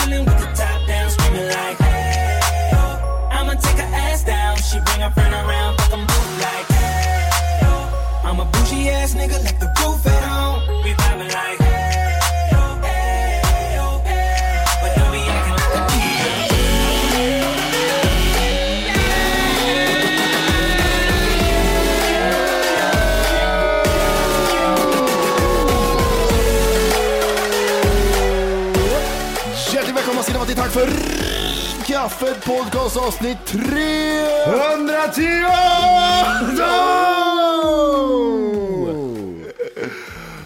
Real hair, chillin' with the top down, screaming like, kaffet podcast avsnitt 300! 110!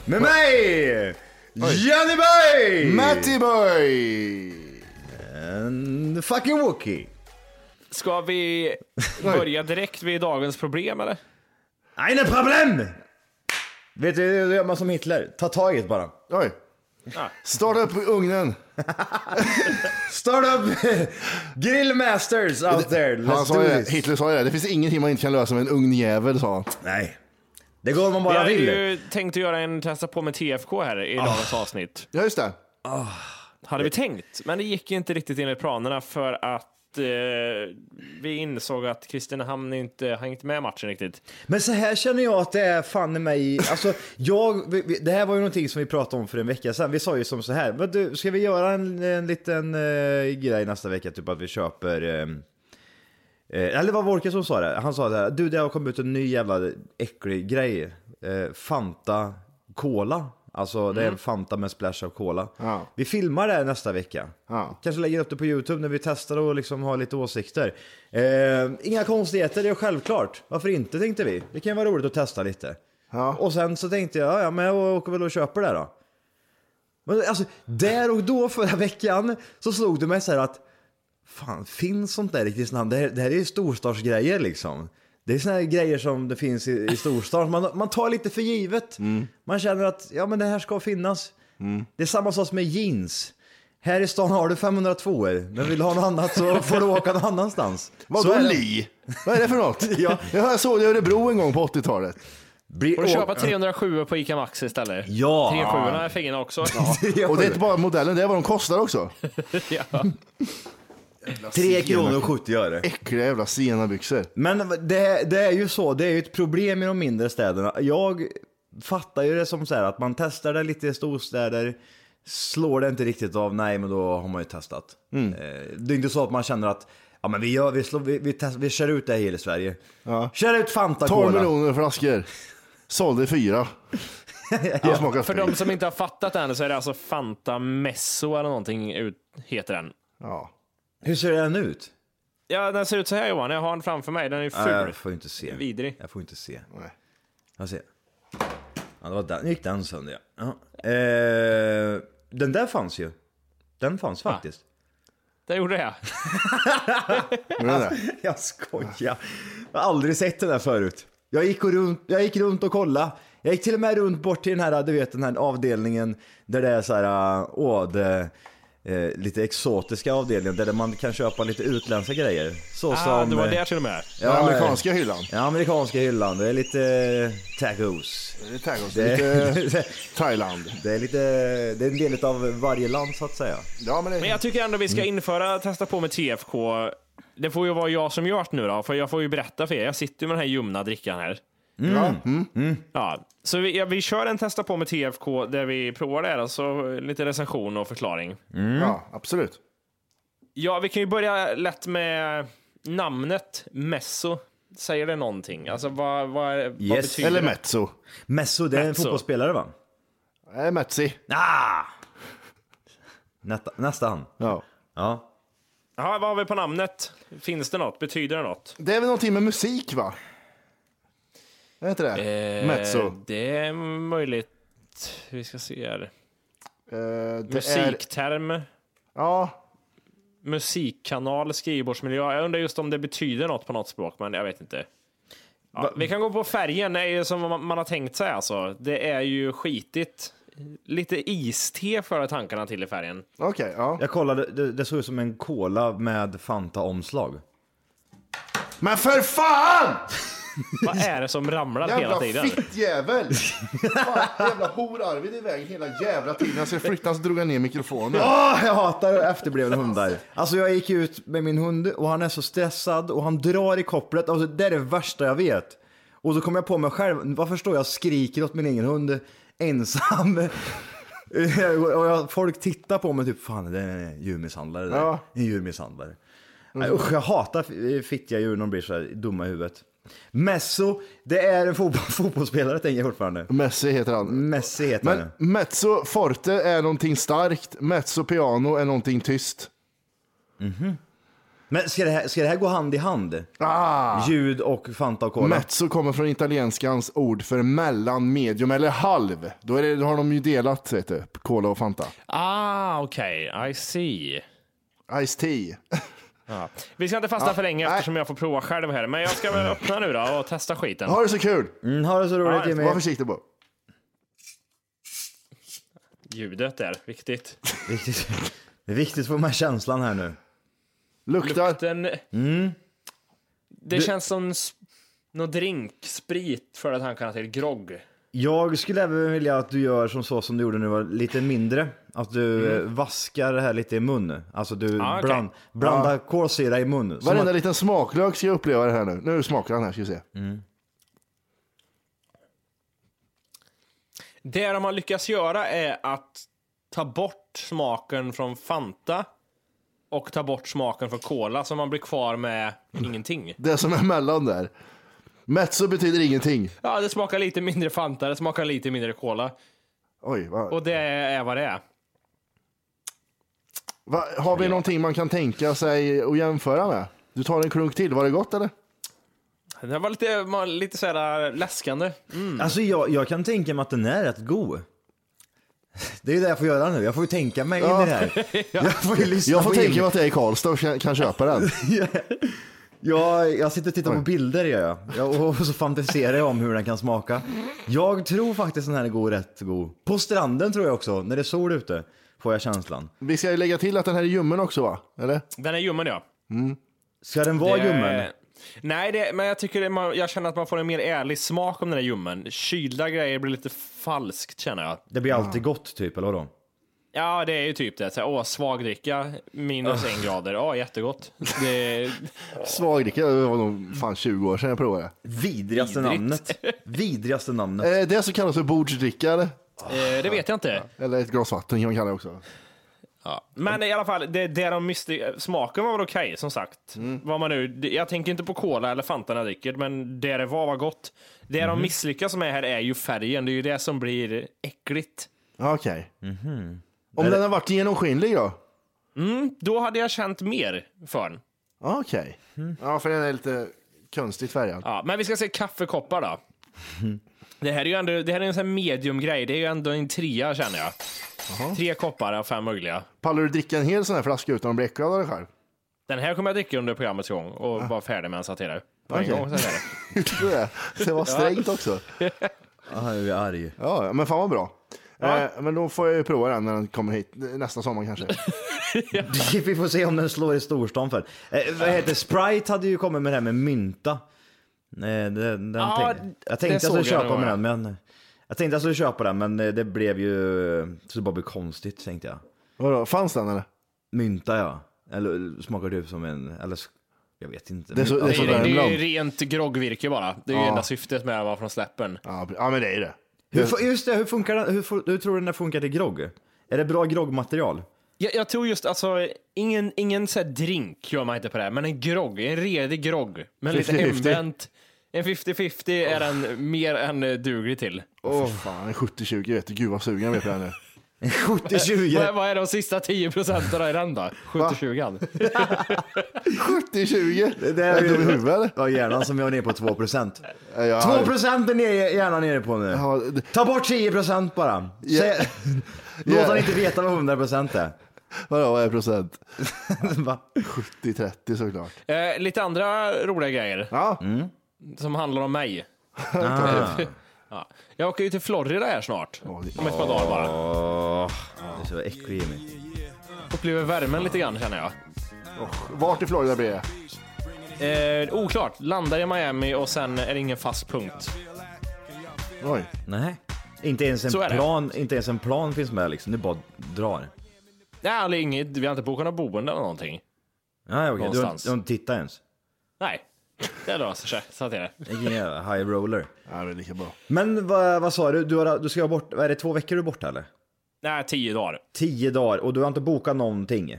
Med mig! Johnny Boy! Matty boy! And the fucking Wookie. Ska vi börja direkt vid dagens problem eller? Eine Problem! Vet du, det gör man som Hitler. Ta tag i det bara. Oj. Starta upp ugnen. Start up grillmasters out there. Let's Han sa do ju det. this. Hitler sa ju det. Det finns ingenting man inte kan lösa med en ugnjävel sa han. Nej. Det går om man bara hade vill. ju tänkt att göra en testa på med TFK här i dagens avsnitt. Ja just det. Hade vi tänkt, men det gick ju inte riktigt enligt planerna för att eh, vi insåg att Kristinehamn inte hängt med matchen riktigt. Men så här känner jag att det är fan i mig, alltså jag, vi- vi- det här var ju någonting som vi pratade om för en vecka sedan. Vi sa ju som så här, du, ska vi göra en, en liten uh, grej nästa vecka, typ att vi köper ehm, eh, eller var Wolke som sa det? Han sa det här, du det har kommit ut en ny jävla äcklig grej. Eh, Fanta Cola. Alltså det är en Fanta med splash av Cola. Ja. Vi filmar det här nästa vecka. Ja. Kanske lägger upp det på YouTube när vi testar och liksom har lite åsikter. Eh, inga konstigheter, det är självklart. Varför inte tänkte vi? Det kan ju vara roligt att testa lite. Ja. Och sen så tänkte jag, ja men jag åker väl och köper det då. Men alltså, där och då förra veckan så slog det mig så här att Fan, finns sånt där i Kristinehamn? Det här, det här är ju storstadsgrejer liksom. Det är såna här grejer som det finns i, i storstad. Man, man tar lite för givet. Man känner att ja, men det här ska finnas. Det är samma sak med jeans. Här i stan har du 502 men vill du ha något annat så får du åka någon annanstans. Så Vadå li? Vad är det för något? Ja. Jag såg det i Örebro en gång på 80-talet. Blir Får du köpa 307 på ICA Maxi istället? Ja. 307 är fina också. Ja, Och det är inte bara modellen, det är vad de kostar också. ja. 3 kronor och 70 öre. Äckliga jävla senabyxor. Men det, det är ju så, det är ju ett problem i de mindre städerna. Jag fattar ju det som så här att man testar det lite i storstäder, slår det inte riktigt av, nej men då har man ju testat. Mm. Eh, Det är inte så att man känner att ja, men vi, gör, vi, slår, vi, vi, test, vi kör ut det här i hela Sverige. Ja. Kör ut Fanta 12 Cola. miljoner flaskor. Sålde fyra. Smakar För de som inte har fattat det än så är det alltså Fanta Messo eller någonting ut, heter den. Ja. Hur ser den ut? Ja, den ser ut så här Johan, jag har den framför mig. Den är ful. jag får inte se. Vidrig. Jag får inte se. Nej. Jag ser. Ja, det var den. Nu gick den sönder ja. ja. Eh, den där fanns ju. Den fanns faktiskt. Det gjorde den det? Jag skojar. Jag har aldrig sett den där förut. Jag gick, och runt, jag gick runt och kollade. Jag gick till och med runt bort till den här, du vet, den här avdelningen där det är så här, åh, det, eh, lite exotiska avdelningen där man kan köpa lite utländska grejer. Så Ah, som... det var eh, där till och med. Den amerikanska hyllan. Ja, amerikanska hyllan. Det är lite eh, tacos. Det är tacos, Det lite Thailand. det är lite, det är en del av varje land så att säga. Ja, men det... Men jag tycker ändå vi ska införa testa på med TFK. Det får ju vara jag som gör det nu då, för jag får ju berätta för er. Jag sitter med den här ljumna drickan här. Ja. Ja, så vi, ja, vi kör en testa på med TFK där vi provar det här, alltså lite recension och förklaring. ja, absolut. Ja, vi kan ju börja lätt med namnet Messo. Säger det någonting? Alltså vad, vad, vad Yes. betyder Eller det? mezzo. Messo, det är en Mezzo. fotbollsspelare va? Nej, Metzi. Ah! Nästa, nästan. Ja. Ja. Ja, vad har vi på namnet? Finns det något? Betyder det något? Det är väl någonting med musik, va? Är inte det? Eh, Mezzo. Det är möjligt. Vi ska se här. Eh, det är... Musikterm. Ja, Musikkanal, skrivbordsmiljö. Jag undrar just om det betyder något på något språk, men jag vet inte. Ja, vi kan gå på färgen, det är ju som man har tänkt sig alltså. Det är ju skitigt. Lite iste för tankarna till i färgen. okej. ja. Jag kollade, det, det såg ut som en cola med Fanta-omslag. Men för fan! Vad är det som ramlar hela Jävla tiden? fittjävel! Fan, jävla hor-Arvid i vägen hela jävla tiden. Jag ska flytta så drog jag ner mikrofonen. Ah, jag hatar efterblivna hundar. Alltså jag gick ut med min hund och han är så stressad och han drar i kopplet. Alltså, det är det värsta jag vet. Och så kom jag på mig själv, varför står jag och skriker åt min egen hund ensam? och jag, folk tittar på mig typ, fan det är en djurmisshandlare där. Ja. En djurmisshandlare. Nej, usch, jag hatar fittiga djur när de blir så här dumma i huvudet. Messo, det är en fotboll, fotbollsspelare tänker jag fortfarande. Messi heter han. Messi heter Men han. mezzo forte är någonting starkt, mezzo piano är någonting tyst. Men ska det, här, ska det här gå hand i hand? Ah! Ljud och Fanta och Cola? Mezzo kommer från italienskans ord för mellan, medium eller halv. Då, är det, då har de ju delat, vet du, Cola och Fanta. Ah, okej. I see. Ice tea. Ja. Vi ska inte fastna Ja, för länge eftersom jag får prova själv här. Men jag ska väl öppna nu då och testa skiten. Ha det så kul! Mm, ha det så roligt Ja, Jimmy. Var försiktig bara. Ljudet är viktigt. Viktigt. Det är viktigt att få med känslan här nu. Luktar. Lukten... Mm. Det känns som någon drink, sprit för att han kan till grogg. Jag skulle även vilja att du gör som så som du gjorde nu, var lite mindre. Att du eh, vaskar det här lite i mun. Alltså du Mm. Ah, okej. bland, blandar kolsyra i mun. Som Varenda att, liten smaklök ska jag uppleva det här nu. Nu smakar han här, ska vi se. Det de har lyckats göra är att ta bort smaken från Fanta och ta bort smaken från Cola så man blir kvar med ingenting. Det som är mellan där. Mezzo betyder ingenting. Ja, det smakar lite mindre Fanta, det smakar lite mindre Cola. Oj, vad... Och det är vad det är. Va, har vi någonting man kan tänka sig att jämföra med? Du tar en klunk till, var det gott eller? Det var lite, var lite sådär läskande. Alltså jag, jag kan tänka mig att den är rätt god. Det är ju det jag får göra nu. Jag får ju tänka mig in i det här. Jag får ju lyssna Jag får på tänka mig att jag är i Karlstad och kan köpa den. Ja, jag sitter och tittar på bilder gör jag. jag. Och så fantiserar jag om hur den kan smaka. Jag tror faktiskt den här är god, rätt god. På stranden tror jag också, när det är sol ute, får jag känslan. Vi ska ju lägga till att den här är ljummen också va? Eller? Den är ljummen ja. Ska den vara Det- ljummen? Nej, det, men jag tycker det, man, jag känner att man får en mer ärlig smak om den är ljummen. Kylda grejer blir lite falskt känner jag. Det blir alltid gott typ, eller vadå? Ja, det är ju typ det. Så, åh, svagdricka, minus en grader. Åh, jättegott. Det, Svagdricka, det var nog fan 20 år sedan jag provade Vidrigaste Vidrigt. namnet. Vidrigaste namnet. det. Eh, Det som kallas för bordsdricka eller? Eh, det vet jag inte. Eller ett glas vatten kan man kalla det också. Ja. Men i alla fall, det, det de miste, smaken var väl okej, som sagt. Vad man nu, jag tänker inte på cola eller Fanta när jag dricker, men det det var var gott. Det de misslyckas med här är ju färgen, det är ju det som blir äckligt. Ja, Okej. Om den har varit genomskinlig då? Då hade jag känt mer för den. Ja, Okej. Ja, för den är lite konstigt färgad. Ja, men vi ska se kaffekoppar då. Det här är ju ändå, det här är en sån här mediumgrej, det är ju ändå en trea känner jag. Tre koppar av fem möjliga. Pallar du dricka en hel sån här flaska utan att bli äcklad av dig själv? Den här kommer jag dricka under programmets gång och vara färdig med en satir. På en gång, så är det. Det, det var strängt också. Ja, jag är arg. Ja, ja, men fan vad bra. Eh, men då får jag ju prova den när den kommer hit nästa sommar kanske. Vi får se om den slår i storstan för. Eh, vad heter Sprite hade ju kommit med det här med mynta. Eh, den, den Ja, tänk, jag det tänkte jag såg skulle jag köpa med den, men jag tänkte jag skulle köpa den, men eh, det blev ju så det bara blev konstigt tänkte jag. Vadå, fanns den eller? Mynta ja, eller smakar typ som en, eller jag vet inte. Det är så- det är Det så är, det är ju rent groggvirke bara. Det är ju Ja. enda syftet med att vara från släppen. Ja, ja men det är det. hur, just det, hur funkar den, hur, hur tror du den funkar till grogg? Är det bra groggmaterial? Jag, jag tror just alltså, ingen, ingen så här drink gör man inte på det här, men en grogg, en redig grogg. Men lite 50-50. En 50-50 är den mer än eh, duglig till. Åh fan, en 70-20 vet du. Gud vad sugen jag blir på den nu. 70-20? Vad, vad är de sista 10 procenten i den då? 70-20? 70-20? Det är är du dum i huvudet? Ja, hjärnan som jag är nere på 2 procent. Ja, jag- 2 procent är hjärnan nere på nu. Ja, det- Ta bort 10 procent bara. Säg- Låt han inte veta vad 100 procent är. Vadå, vad är procent? Va? 70-30 såklart. Eh, lite andra roliga grejer Ja, som handlar om mig. Ah. Ja. Jag åker ju till Florida här snart. Om ett par dagar bara. Åh, det är så äcklig Jimmy. Upplever värmen lite grann känner jag. vart i Florida blir det? Eh, oklart. Landar i Miami och sen är det ingen fast punkt. Oj. Nej. Inte ens, en Så är det. plan, inte ens en plan finns med liksom, du bara drar. Nej, eller inget. Vi har inte bokat något boende eller någonting. Nej okej, du, har- Någonstans. du har inte tittat ens. Nej, det löser sig. Så det är det. Ingen jävla high roller. Ja, det är lika bra. Men vad, vad sa du? Du, har, du ska vara bort, är det två veckor du är borta eller? Nej, tio dagar. Tio dagar och du har inte bokat någonting?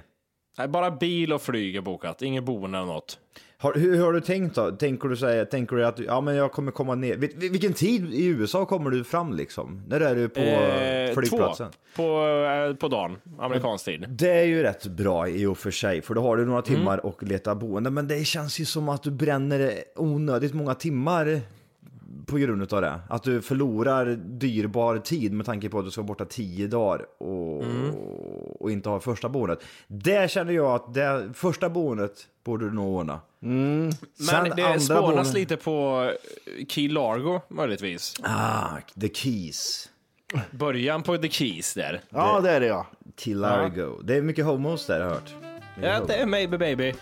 Nej, bara bil och flyg är bokat. Inget boende eller något. Har, hur, har du tänkt då? Tänker du, säga, tänker du att ja, men jag kommer komma ner? Vil, vil- vilken tid i USA kommer du fram liksom? När är du på Eh, flygplatsen? Två på, eh, på dagen, amerikansk tid. Det är ju rätt bra i och för sig, för då har du några Mm. timmar och leta boende. Men det känns ju som att du bränner onödigt många timmar på grund av det. Att du förlorar dyrbar tid med tanke på att du ska vara borta tio dagar och, Mm. Och inte ha första boendet. Det känner jag att det första boendet borde du nog ordna. Men Sen det spånas boenden- lite på eh, Key Largo möjligtvis. Ah, the keys. Början på The Keys där. Ja, det är det ja. Key Largo. Det är mycket homos där har jag hört. Ja, det är maybe baby.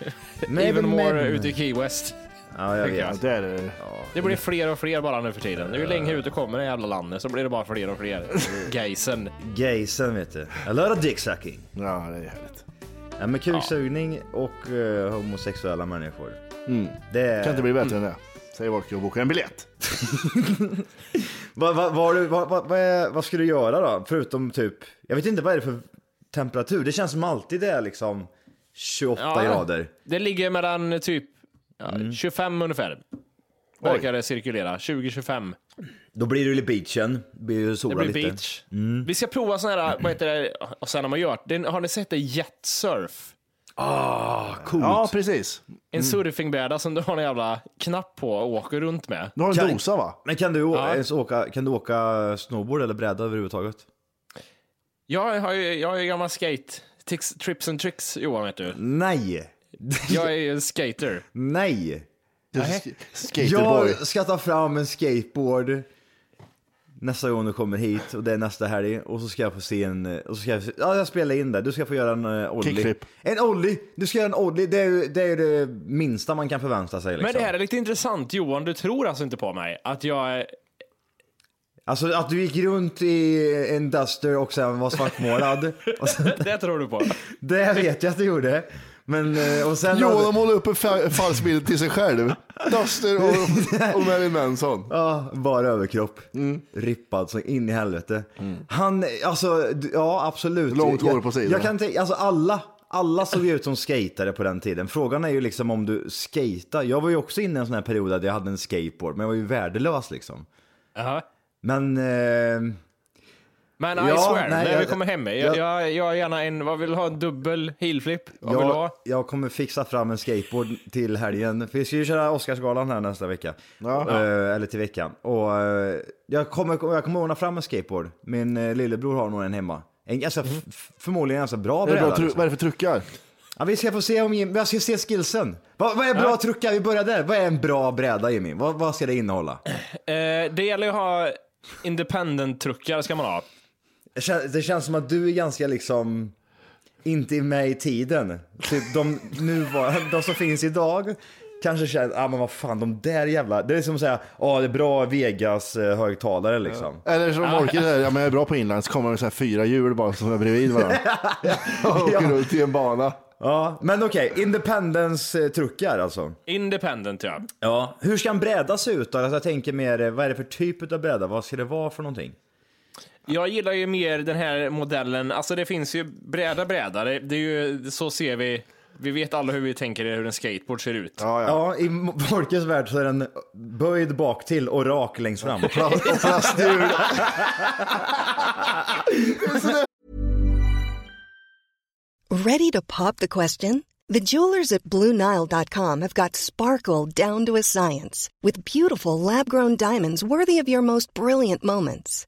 Maybe, Even more maybe. ute i Key West. Ja, jag vet. det är det. Det blir fler och fler bara nu för tiden. Ju längre ut du kommer i det jävla landet så blir det bara fler och fler. Gaysen. Gaysen vet du. A lot of dick sucking. Ja, det är härligt. Ja, men kuksugning och eh, homosexuella människor. Det Kan inte bli bättre än det. Säger Volker och bokar en biljett. vad, vad, vad, vad, vad, är- vad ska du göra då? Förutom typ, jag vet inte vad är det för temperatur? Det känns som alltid det är liksom 28 Ja. grader. Det ligger mellan typ ja, Mm. 25 ungefär. Verkar det cirkulera. 20-25. Då blir det ju beachen, blir ju Det blir lite. Mm. beach. Vi ska prova sån här, vad heter det, och sen har man gjort, det, har ni sett det? Jetsurf? Ah, coolt. Ja, precis. En surfingbräda som du har en jävla knapp på och åker runt med. Du har en Kan- dosa va? Men kan du, å- Ja. ens åka, kan du åka snowboard eller bräda överhuvudtaget? Jag har ju, jag är ju gammal skate, Tix, trips and tricks Johan vet du. Nej! Jag är ju en skater. Nej! Skaterboy. Jag ska ta fram en skateboard nästa gång du kommer hit och det är nästa helg och så ska jag få se en, och så ska jag, ja jag spelar in det, du ska få göra en uh, ollie. Kickflip. En ollie! Du ska göra en ollie, det är ju det, är det minsta man kan förvänta sig liksom. Men det här är lite intressant Johan, du tror alltså inte på mig att jag är... Alltså att du gick runt i en Duster och sen var svartmålad. och sen, Det tror du på. det vet jag att du gjorde. Men, eh, och sen... Johan målar upp en fa- falsk bild till sig själv. Duster och, och Marilyn Manson. Ja, bara överkropp. Rippad så in i helvete. Han, alltså, ja absolut. Långt hår jag, på sidan. Jag kan tänka, alltså alla, alla såg ut som skatare på den tiden. Frågan är ju liksom om du skatar. Jag var ju också inne i en sån här period där jag hade en skateboard, men jag var ju värdelös liksom. Jaha. Men, eh, Men Ja, I swear, nej, när jag- vi kommer hem, jag, jag- jag, jag gärna en, vad vill du ha, en dubbel heelflip? Vad vill du jag, ha? jag kommer fixa fram en skateboard till helgen. För vi ska ju köra Oscarsgalan här nästa vecka. Ja. Eh, eller till veckan. Och eh, jag kommer, jag kommer ordna fram en skateboard. Min eh, lillebror har nog en hemma. En ganska, f- förmodligen en ganska bra bräda. liksom. vad är det för truckar? Ja, vi ska få se om Jim, jag ska se skillsen. Vad, vad är bra truckar? Vi börjar där. Vad är en bra bräda Jimmy? Vad, vad ska det innehålla? Eh, det gäller ju att ha independent-truckar ska man ha. Det känns, det känns som att du är ganska liksom inte med i tiden. Typ de, nuvarande, de som finns idag kanske känner, ah, men vad fan de där jävla, det är som att säga, ja det är bra Vegas eh, högtalare liksom. Eller som Orker säger, ja men jag är bra på inline, så kommer det så här fyra hjul bara som är bredvid varandra. Och åker runt i en bana. Ja, men okej, Independence eh, truckar alltså. Independent ja. Ja. Hur ska en bräda se ut då? Alltså, jag tänker mer, eh, vad är det för typ av bräda? Vad ska det vara för någonting? Jag gillar ju mer den här modellen, alltså det finns ju bräda bräda, det, det är ju, så ser vi, vi vet alla hur vi tänker hur en skateboard ser ut. Ja, ja. Ja, i Folkets värld så är den böjd bak till och rak längst fram. Och plasthjul. Ready to pop the question? The jewelers at BlueNile.com have got sparkle down to a science with beautiful lab grown diamonds worthy of your most brilliant moments.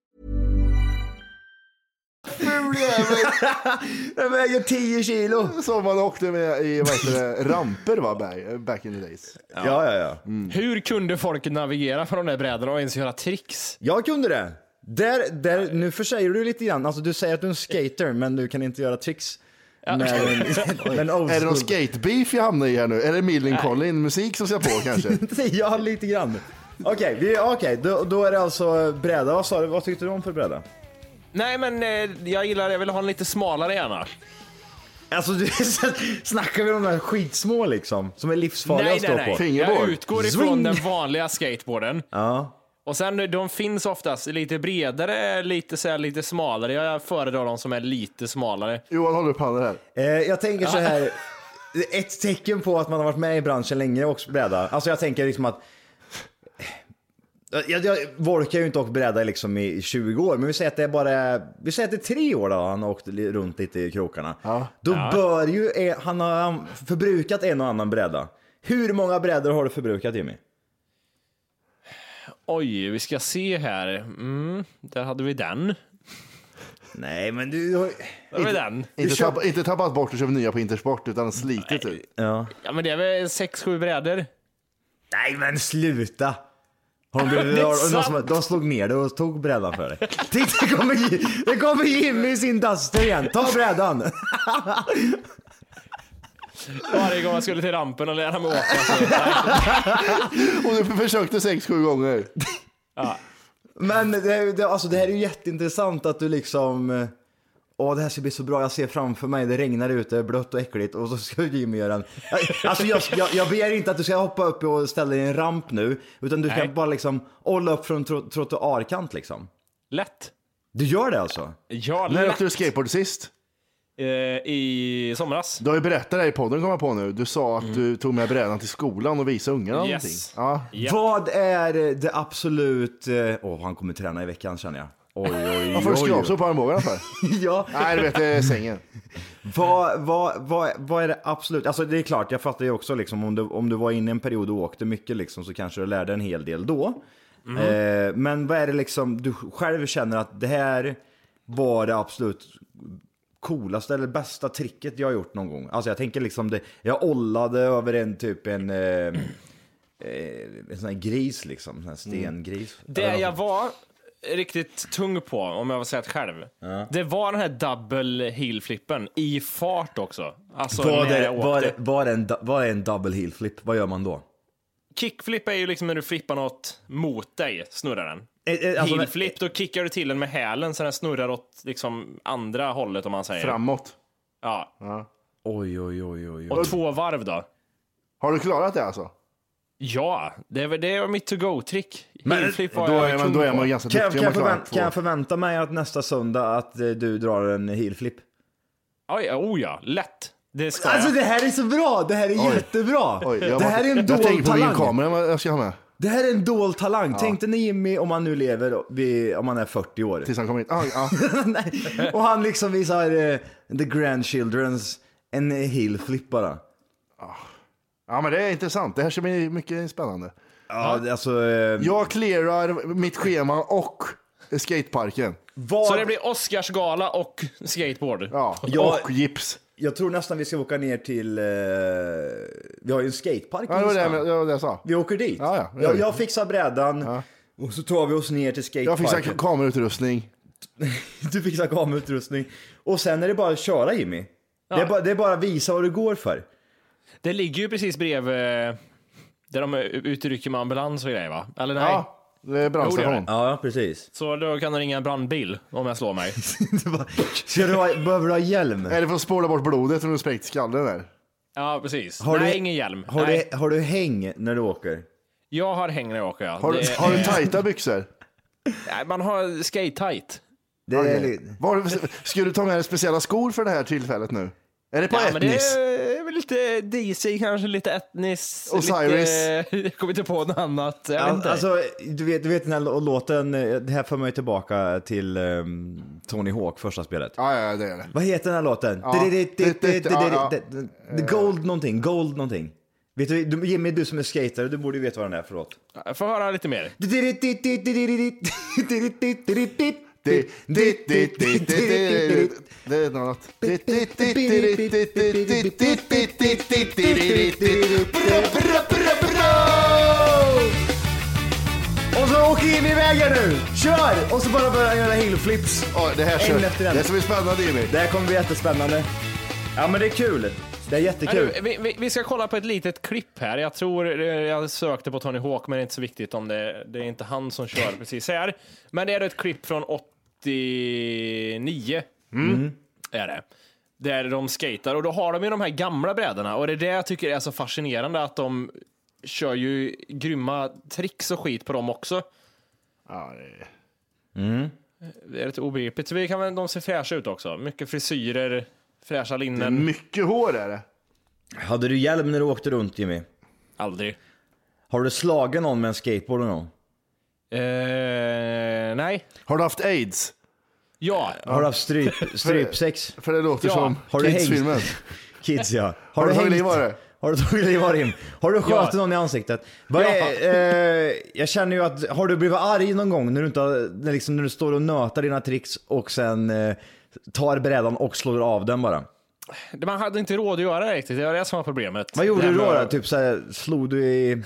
Den väger 10 kilo! Som man åkte med i vad heter det, ramper va, back- in the days. Ja, ja, ja. Hur kunde folk navigera på de där brädorna och ens göra tricks? Jag kunde det. Där, där, nu försäger du lite grann. Alltså, du säger att du är en skater, men du kan inte göra tricks. Med en, med en old Är det någon skatebeef jag hamnar i här nu? Är det Millen Collin musik som ska på kanske? ja, lite grann. Okej, vi- okej, då, då är det alltså bräda. Vad sa du? Vad tyckte du om för bräda? Nej men eh, jag gillar, jag vill ha en lite smalare gärna. Alltså, du, snackar vi om de här skitsmå liksom? Som är livsfarliga Nej att nej stå nej, på? jag Fingerboard. utgår ifrån Zwing. den vanliga skateboarden. Ja. Och sen de finns oftast lite bredare, lite, så här, lite smalare. Jag föredrar de som är lite smalare. Johan håller upp handen här. Eh, jag tänker så här. Ett tecken på att man har varit med i branschen länge och bräda. Alltså jag tänker liksom att jag, jag Volker har ju inte åkt bräda liksom i 20 år, men vi säger att det är bara, vi säger att det är tre år då han har åkt runt lite i krokarna. Då bör ju, eh, han ha förbrukat en och annan bräda. Hur många brädor har du förbrukat Jimmy? Oj, vi ska se här. Mm, där hade vi den. Nej, men du har Där vi den. Inte, kör- tappa, inte tappat bort och köpt nya på Intersport utan slitit ut. Ja. Ja men det är väl sex, sju brädor. Nej men sluta! Har de, blivit, Det är har, de, sant. de slog ner det och tog brädan för dig. Titta, det kommer, det kommer Jimmy i sin Duster igen. Ta brädan! Varje gång jag skulle till rampen och lära mig åka. Och du försökte sex, sju gånger. Men det, det, alltså, det här är ju jätteintressant att du liksom... Åh, det här ska bli så bra. Jag ser framför mig, det regnar ute, det är blött och äckligt och så ska Jimmy göra en... Alltså jag, jag, jag begär inte att du ska hoppa upp och ställa dig i en ramp nu, utan du ska Nej. bara liksom olla upp från tro- trottoarkant liksom. lätt. Du gör det alltså? Ja, När åkte du skateboard sist? Eh, I somras. Du har ju berättat det i podden kommer jag på nu. Du sa att du tog med brädan till skolan och visade ungarna Yes. någonting. Ja. Japp. Vad är det absolut... eh, Åh, han kommer träna i veckan känner jag. Oj, oj, Varför oj. skrapsår på armbågarna för? ja. Nej, du vet, det är sängen. Vad, vad, vad, vad är det absolut, alltså det är klart, jag fattar ju också liksom om du, om du var inne i en period och åkte mycket liksom så kanske du lärde en hel del då. Eh, men vad är det liksom du själv känner att det här var det absolut coolaste eller bästa tricket jag har gjort någon gång? Alltså jag tänker liksom det, jag ollade över en typ en, eh, eh, en sån här gris liksom, en sån här stengris. Det Eller jag var riktigt tung på, om jag får säga det själv, det var den här double heel-flippen i fart också. Alltså åkte. är, vad, är en, är en double heel flip? Vad gör man då? Kickflip är ju liksom när du flippar något mot dig, snurrar den. Eh, eh, alltså, Heelflip, då kickar du till den med hälen så den snurrar åt liksom andra hållet om man säger. Framåt. Ja. Oj, oj, oj, oj. Och två varv då. Har du klarat det alltså? Ja, det är, väl- det är mitt to-go-trick. Men- var Då jag är man, kung då är man ganska Kan jag, duktig kan, jag förvänta, kan jag förvänta mig att nästa söndag att eh, du drar en heelflip? Oj, oh ja, lätt. Det ska Alltså jag. det här är så bra! Det här är jättebra! Oj, jag det här är en Jag dold på talang. videokameran jag ska ha med. Det här är en dold talang. Tänk dig när Jimmy, om han nu lever, vid, om han är 40 år. Tills han kommer in. Ah, ja. Nej. Och han liksom visar eh, the grandchildrens en heelflip bara. Ja, men det är intressant. Det här ska bli mycket spännande. Ja, alltså... Eh, Jag clearar mitt schema och skateparken. vad, Så det blir Oscarsgala och skateboard. Ja, Ja. och gips. Jag tror nästan vi ska åka ner till... Eh, vi har ju en skatepark Ja, det var det, det, var det jag sa. Vi åker dit. Ja, ja, det gör jag, vi. jag fixar brädan och så tar vi oss ner till Jag skateparken. fixar kamerautrustning. Du fixar kamerautrustning. Och sen är det bara att köra Jimmy. Det, är bara, det är bara att visa vad du går för. Det ligger ju precis bredvid eh, där de utrycker med ambulans och grejer va? Eller nej? Ja, det är Jo, det brandstation. Ja, precis. Så då kan det ringa en brandbil om jag slår mig. Ska du ha, behöver du ha hjälm? Är det för att spola bort blodet om du spräckt skallen där? Ja, precis. Har nej, du- ingen hjälm. Har nej. du, har du häng när du åker? Jag har häng när jag åker, ja. Har, du, Det- har du tajta byxor? Nej, man har skate-tight. Det är, Var, ska du ta med dig speciella skor för det här tillfället nu? Är det på Ja, men det Etnis? är väl lite DC, kanske lite etnis. Osiris. Lite, jag kommer inte på något annat. Jag vet Al- inte. Alltså, du vet, du vet den här lå- låten, eh, det här för mig tillbaka till ehm, Tony Hawk, första spelet. Ja, ja, det är det. Vad heter den här låten? Gold någonting, Gold någonting. Vet du, du- Jimmy, du som är skater, du borde ju veta vad den är för låt. Jag får höra lite mer. Och så åker in i vägen nu! Kör! Och så bara börja göra hillflips. Det här ska bli spännande Jimmy. Det här kommer bli jättespännande. Ja men det är kul. Det är jättekul. nu, vi, vi, vi ska kolla på ett litet klipp här. Jag tror eh, jag sökte på Tony Hawk, men det är inte så viktigt om det, det är inte han som kör precis här. Men det är ett klipp från 89. Är det. Där de skater och då har de ju de här gamla brädorna och det är det jag tycker är så fascinerande att de kör ju grymma tricks och skit på dem också. Ja, det är- Det är lite obegripligt. Så vi kan väl, de ser fräscha ut också. Mycket frisyrer, fräscha det är linnen. mycket hår är det. Hade du hjälm när du åkte runt Jimmy? Aldrig. Har du slagit någon med en skateboard någon gång? Eh, nej. Har du haft aids? Ja. Har du haft stryp, strypsex? För det låter Ja. som Har du hängt? Kids-filmen. Kids ja. Har du tagit hängt? liv av det? Har du tagit liv av Rim? Har du skjutit Ja. någon i ansiktet? Vad Ja. är, eh, jag känner ju att, har du blivit arg någon gång när du, inte har, när, liksom, när du står och nötar dina tricks och sen eh, tar brädan och slår av den bara? Man hade inte råd att göra det riktigt, det var det som var problemet. Vad gjorde du här då? med- då? Typ såhär, slog du i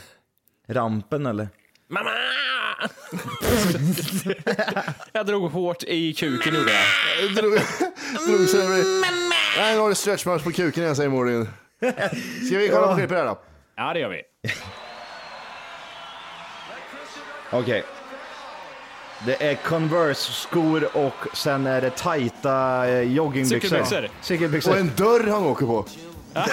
rampen eller? Mamma! jag drog hårt i kuken gjorde jag. Drog, drog så det blir... Nej, nu har du stretchmarsch på kuken igen säger Morin. Ska vi kolla på klippet här då? Ja, det gör vi. Okej. Det är Converse-skor och sen är det tajta eh, joggingbyxor. Cykelbyxor. Cykelbyxor. Och en dörr han åker på.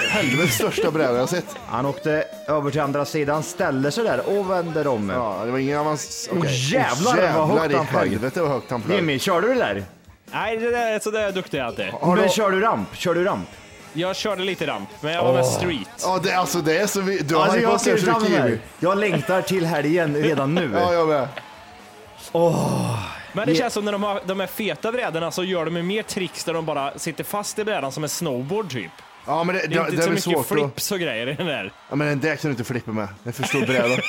Helvetes största bräda jag har sett. Han åkte över till andra sidan, ställer sig där och vänder om. Ja, det var ingen avans... Åh, okej. jävlar, Åh, vad högt i han flög. helvete vad högt han flög. Jimmy, körde du det där? Nej, det där, så där är jag duktig jag inte. Har Men du- kör du ramp? Kör du ramp? Jag körde lite ramp, men jag var mest street. Ja, det, alltså det är så vi... Du har Alltså, jag hypat ser det så fram mycket emot det Jimmy. här. Jag längtar till helgen redan nu. Ja, jag med. Men det känns som när de har de här feta brädorna så gör de ju mer tricks där de bara sitter fast i brädan som en snowboard typ. Ja, men det, Det det, är det, inte är så mycket svårt flips och grejer i den där. Ja, men den där kan du inte flippa med. Det är för stor bräda.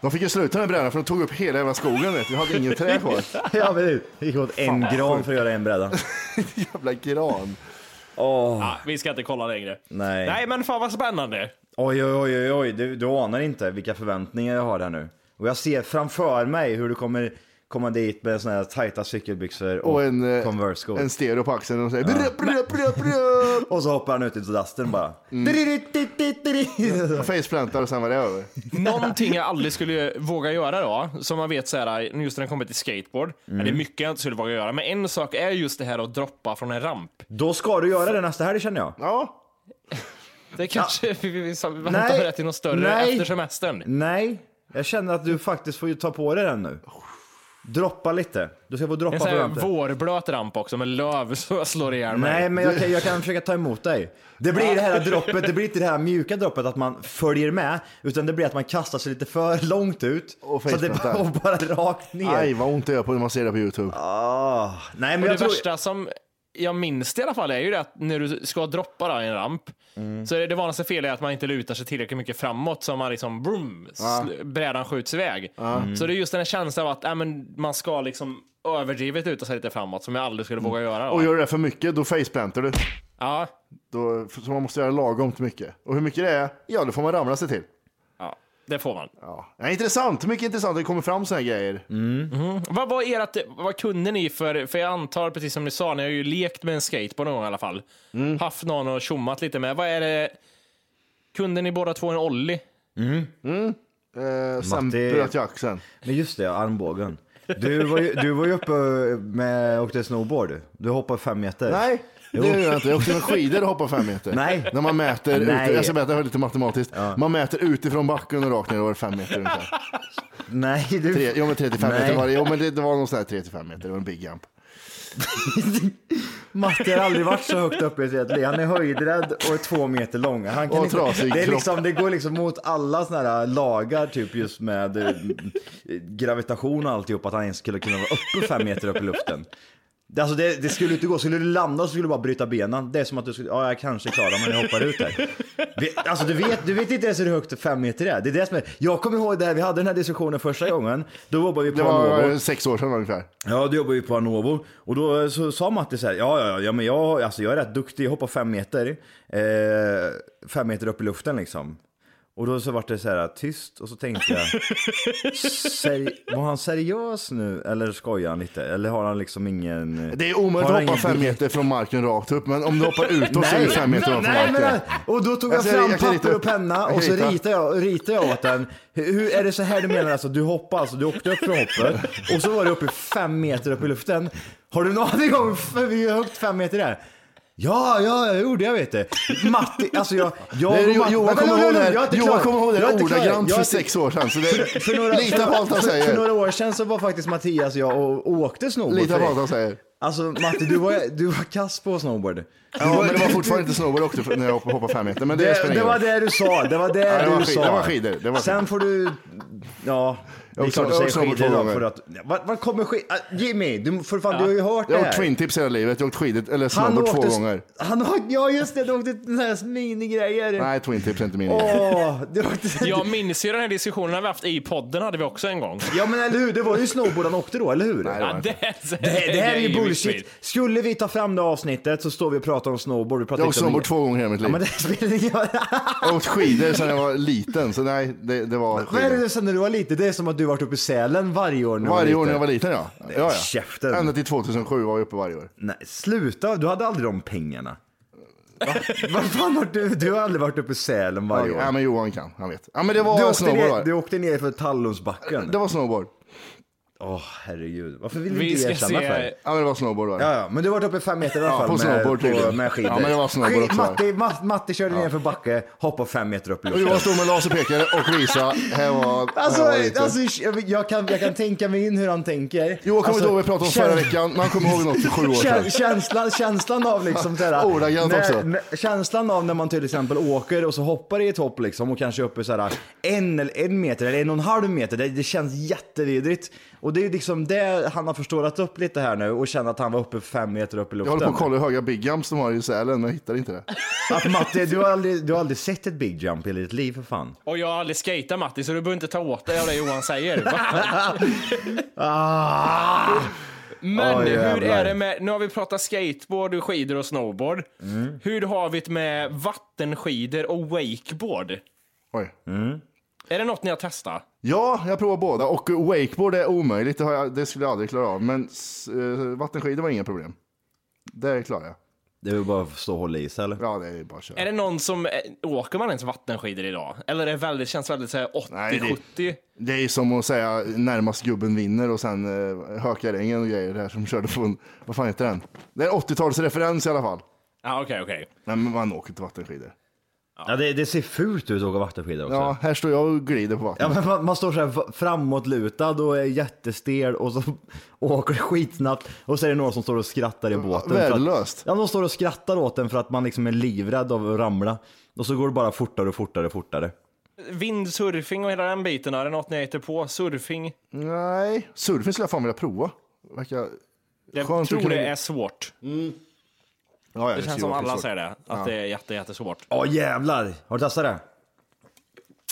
De fick ju sluta med brädan för de tog upp hela jävla skogen. Vet du. Vi hade ingen trä kvar. Ja, men det gick åt en vad gran för att göra en bräda. Jävla gran. Åh, Ja, vi ska inte kolla längre. nej. Nej, men fan vad spännande. Oj, oj, oj, oj, oj. Du, du anar inte vilka förväntningar jag har här nu. Och jag ser framför mig hur du kommer komma dit med såna här tajta cykelbyxor och, Och en, eh, Converse-skor. en stereo på axeln och säger brö, brö, brö, brö. Och så hoppar han ut i dasten bara. Och faceplantar och sen var det över. Någonting jag aldrig skulle våga göra då, som man vet så här, just när det kommer till skateboard, Mm. det är mycket jag inte skulle våga göra, men en sak är just det här att droppa från en ramp. Då ska du göra det nästa helg känner jag. Ja, Det kanske vi, vi, vi väntar med det till något större Nej. efter semestern. Nej, jag känner att du faktiskt får ju ta på dig den nu. Droppa lite. Du ska få droppa En på rampen. vårblöt ramp också med löv så jag slår ihjäl mig. Nej, men jag kan, jag kan försöka ta emot dig. Det blir det här droppet, det blir inte det här mjuka droppet att man följer med, utan det blir att man kastar sig lite för långt ut. Och så att det och bara rakt ner. aj vad ont det gör på när man ser det på YouTube. Ah, nej, men Och jag det tror... värsta som jag minns det i alla fall är ju det att när du ska droppa då en ramp, Mm. så är det vanligaste felet är att man inte lutar sig tillräckligt mycket framåt så man liksom, brum, sl- brädan skjuts iväg. Mm. Så det är just den här känslan av att äh, men man ska liksom överdrivet luta sig lite framåt som jag aldrig skulle våga göra. Då. Och gör du det för mycket, då faceplantar du. Ja, Då, så man måste göra lagom mycket. Och hur mycket det är, ja det får man ramla sig till. Det får man. Ja. Ja, intressant, mycket intressant. Det kommer fram såna här grejer. Vad var ert, vad kunde ni för, för jag antar precis som ni sa, ni har ju lekt med en skateboard någon gång i alla fall. Mm. Haft någon och tjommat lite med. Vad är det, kunde ni båda två en ollie? Eh, sen Matti- bröt jag axeln. Men just det, armbågen. Du var ju, du var ju uppe med, åkte snowboard. Du hoppade fem meter. Nej, det Jo. gör jag inte. Jag åkte med skidor och hoppade fem meter. Nej. När man mäter, ut, Nej. jag ska mäta lite matematiskt. Man mäter utifrån backen och rakt ner, det fem meter ungefär. Nej, du... Tre, jo men 35 Nej. meter var det. Jo men det, det var sådär 35 meter, det var en big jump. Matti har aldrig varit så högt uppe i sitt liv. Han är höjdrädd och är två meter lång. Han kan Och inte, trasig det, är liksom, det går liksom mot alla såna här lagar, typ just med eh, gravitation och alltihop, att han ens skulle kunna vara uppe fem meter upp i luften. Det, alltså det, det skulle inte gå, skulle du landa så skulle du bara bryta benen. Det är som att du skulle, ja jag kanske klarar men jag hoppar ut där. Vi, alltså du vet, du vet inte ens hur högt fem meter är. Det är det som är, jag kommer ihåg det här, vi hade den här diskussionen första gången. Då jobbade vi Det på Anovo. var sex år sedan ungefär. Ja, du jobbar ju på Anovo. Och då eh, så sa Matti så här, ja, ja, ja, men jag, alltså, jag är rätt duktig, jag hoppar fem meter. Eh, fem meter upp i luften liksom. Och då så vart det så här tyst och så tänkte jag, var han seriös nu eller skojar han lite? Eller har han liksom ingen... Det är omöjligt att hoppa fem meter från marken rakt upp, men om du hoppar utåt så är det fem meter nej, marken. men, och då tog jag Jag ser- fram jag kan rita papper och penna Jag och så rita. ritade jag, ritade jag åt den. Hur, är det så här du menar alltså? Du hoppar alltså, du åkte upp från hoppet och så var du uppe fem meter upp i luften. Har du någon aning om hur högt fem meter är? Ja, ja, jag gjorde jag vet det. Matti, alltså jag... jag Nej, Matti- Johan kommer ihåg det här- Johan kommer ihåg det Jag är inte klar. ordagrant för sex år sedan. Så det, för några, lita på allt han för, säger. För några år sedan så var faktiskt Mattias och jag och åkte snowboard. Lita för på allt han säger. Alltså Matti, du var, du var kass på snowboard. Ja, men det var fortfarande inte snowboard jag åkte när jag hoppade fem meter. Men det, Det, det var det du sa, det var det Ja, det var du skid- sa. det var skidor, det var Sen får du, ja, det är Jag klart du åkte- säger jag åkte skidor idag för att, vad, vad kommer skid, ah, Jimmy, du, för fan, du har ju hört Jag det har åkt här. twin tips hela livet. Jag har åkt skidor, eller snowboard två åkte- gånger. Han har, ja just det, du åkte sådana här minigrejer. Nej, twin tips är inte min Åh, du åkte, Jag minns ju den här diskussionen vi haft i podden hade vi också en gång. Ja men eller hur, det var ju snowboard han åkte då, eller hur? Nej, det Ja, det, Det, här- det här är ju bullshit. Skulle vi ta fram det avsnittet så står vi och pratar om snowboard. Vi pratar Jag har åkt inte om- snowboard två gånger i mitt Ja, liv. men det spelar ingen roll. Jag har åkt skidor sedan jag var liten, så nej, det, det var Vad är det sen när du var liten? Det är som att du varit uppe i Sälen varje år när du Varje år när jag var liten ja. ja, ja. Käften. Ända till 2007 var jag uppe varje år. Nej, sluta, du hade aldrig de pengarna. Vad fan har du, du har aldrig varit uppe i Sälen varje Ja, år. men Johan kan, han vet. Ja men det Du var åkte, snowboard ner, du åkte ner för Tallungsbacken. Det var snowboard. Åh herregud, varför vill du Vi inte erkänna se- för? Ja men det var snowboard var det. Ja, ja, men du har varit uppe fem meter i alla Ja, fall på med, snowboard på, tydligen. med skidor. Ja, men det var snowboard också. Matti, Matt, Matti körde ner för backe, hoppade fem meter upp i Och luften. Johan stod med laserpekare och visade, här var, Alltså, här var alltså jag, jag, kan, jag kan tänka mig in hur han tänker. Johan kommer alltså, ihåg vi pratade om förra veckan, men han kommer ihåg något för sju år sedan. Kä- Känslan, känslan av liksom såhär, Ordagrant också. när- Känslan av när man till exempel åker och så hoppar i ett hopp liksom och kanske uppe såhär en eller en meter eller en och en halv meter. Det, det känns jättevidrigt. Och Och det är liksom det han har förstorat upp lite här nu och känner att han var uppe fem meter upp i Jag luften. håller på att kolla hur höga big jumps de har i Sälen, men jag hittar inte det. Att Matti, du har, aldrig, du har aldrig sett ett big jump i ditt liv för fan. Och jag har aldrig skejtat Matti, så du behöver inte ta åt dig av det Johan säger. Ah! Men Oj, hur är det med, nu har vi pratat skateboard, skidor och snowboard. Mm. Hur har vi det med vattenskidor och wakeboard? Oj. Är det något ni har testat? Ja, jag provar båda och wakeboard är omöjligt, det, har jag, det skulle jag aldrig klara av. Men uh, vattenskidor var inga problem. Det klarar jag. Det är väl bara att stå och hålla i sig eller? Ja, det är bara att köra. Är det någon som, eh, åker man ens vattenskidor idag? Eller är det väldigt, känns väldigt så här Nej, 80-70? Det är som att säga närmast gubben vinner och sen uh, Hökarängen och grejer där som körde på en, vad fan heter den? Det är en 80-talsreferens i alla fall. Ja, okej, okej. Nej, men man åker inte vattenskidor. Ja, det, det ser fult ut att åka vattenskidor också. Ja, här står jag och glider på vattnet. Ja, men man, man står så här framåtlutad och är jättestel och så åker det skitsnabbt och så är det någon som står och skrattar i båten. värdelöst. Ja, de står och skrattar åt den för att man liksom är livrädd av att ramla. Och så går det bara fortare och fortare och fortare. Vindsurfing och hela den biten, är det något ni hittar på? Surfing? Nej, surfing skulle jag fan vilja prova. Verkar Jag tror det är svårt. Ja, ja, Det känns som alla säger det, att Ja. det är jätte, jättesvårt. Ja jävlar! Har du testat det?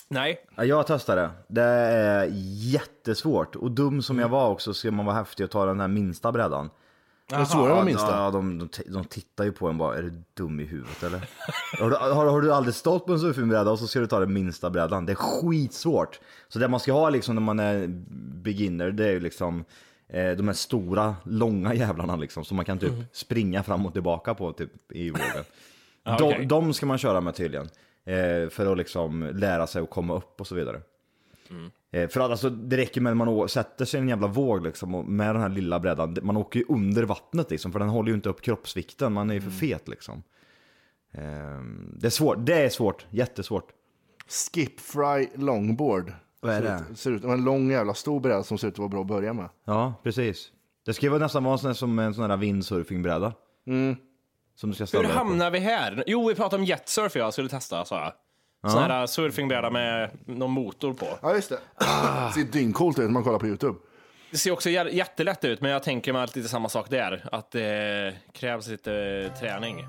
Nej. Ja, jag har testat det. Det är jättesvårt. Och dum som jag var också ska man vara häftig och ta den här minsta brädan. Det är svårare med minsta. Ja, de, de, de tittar ju på en bara, är du dum i huvudet eller? har, du, har, har du aldrig stått på en surfingbräda och så ska du ta den minsta brädan? Det är skitsvårt. Så det man ska ha liksom när man är beginner, det är ju liksom de här stora, långa jävlarna liksom, som man kan typ springa fram och tillbaka på typ i vågen. Ja, de, okej. de ska man köra med tydligen. Eh, för att liksom lära sig att komma upp och så vidare. Eh, För att alltså, det räcker med att man sätter sig i en jävla våg liksom, och med den här lilla brädan. Man åker ju under vattnet liksom, för den håller ju inte upp kroppsvikten. Man är ju för fet liksom. Eh, Det är svårt, det är svårt, jättesvårt. Skip fry longboard. Vad är ser det? Ut, ser ut, en lång jävla stor bräda som ser ut att vara bra att börja med. Ja, precis. Det ska ju vara nästan vara sån här- som en sån här windsurfingbräda. Som du ska Hur ställa dig på. hamnar vi här? Jo, vi pratade om jetsurf jag skulle testa, sa jag. Sån här surfingbräda med någon motor på. Ja, just det. det ser dyngcoolt ut när man kollar på YouTube. Det ser också jä- jättelätt ut, men jag tänker mig lite samma sak där. Att det krävs lite träning.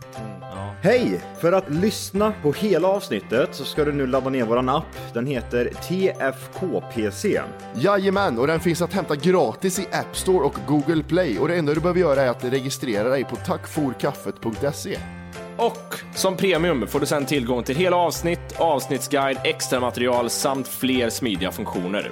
Hej! För att lyssna på hela avsnittet så ska du nu ladda ner våran app. Den heter TFKPC. Jajamän, och den finns att hämta gratis i App Store och Google Play. Och det enda du behöver göra är att registrera dig på tackforkaffet.se. Och som premium får du sedan tillgång till hela avsnitt, avsnittsguide, extra material samt fler smidiga funktioner.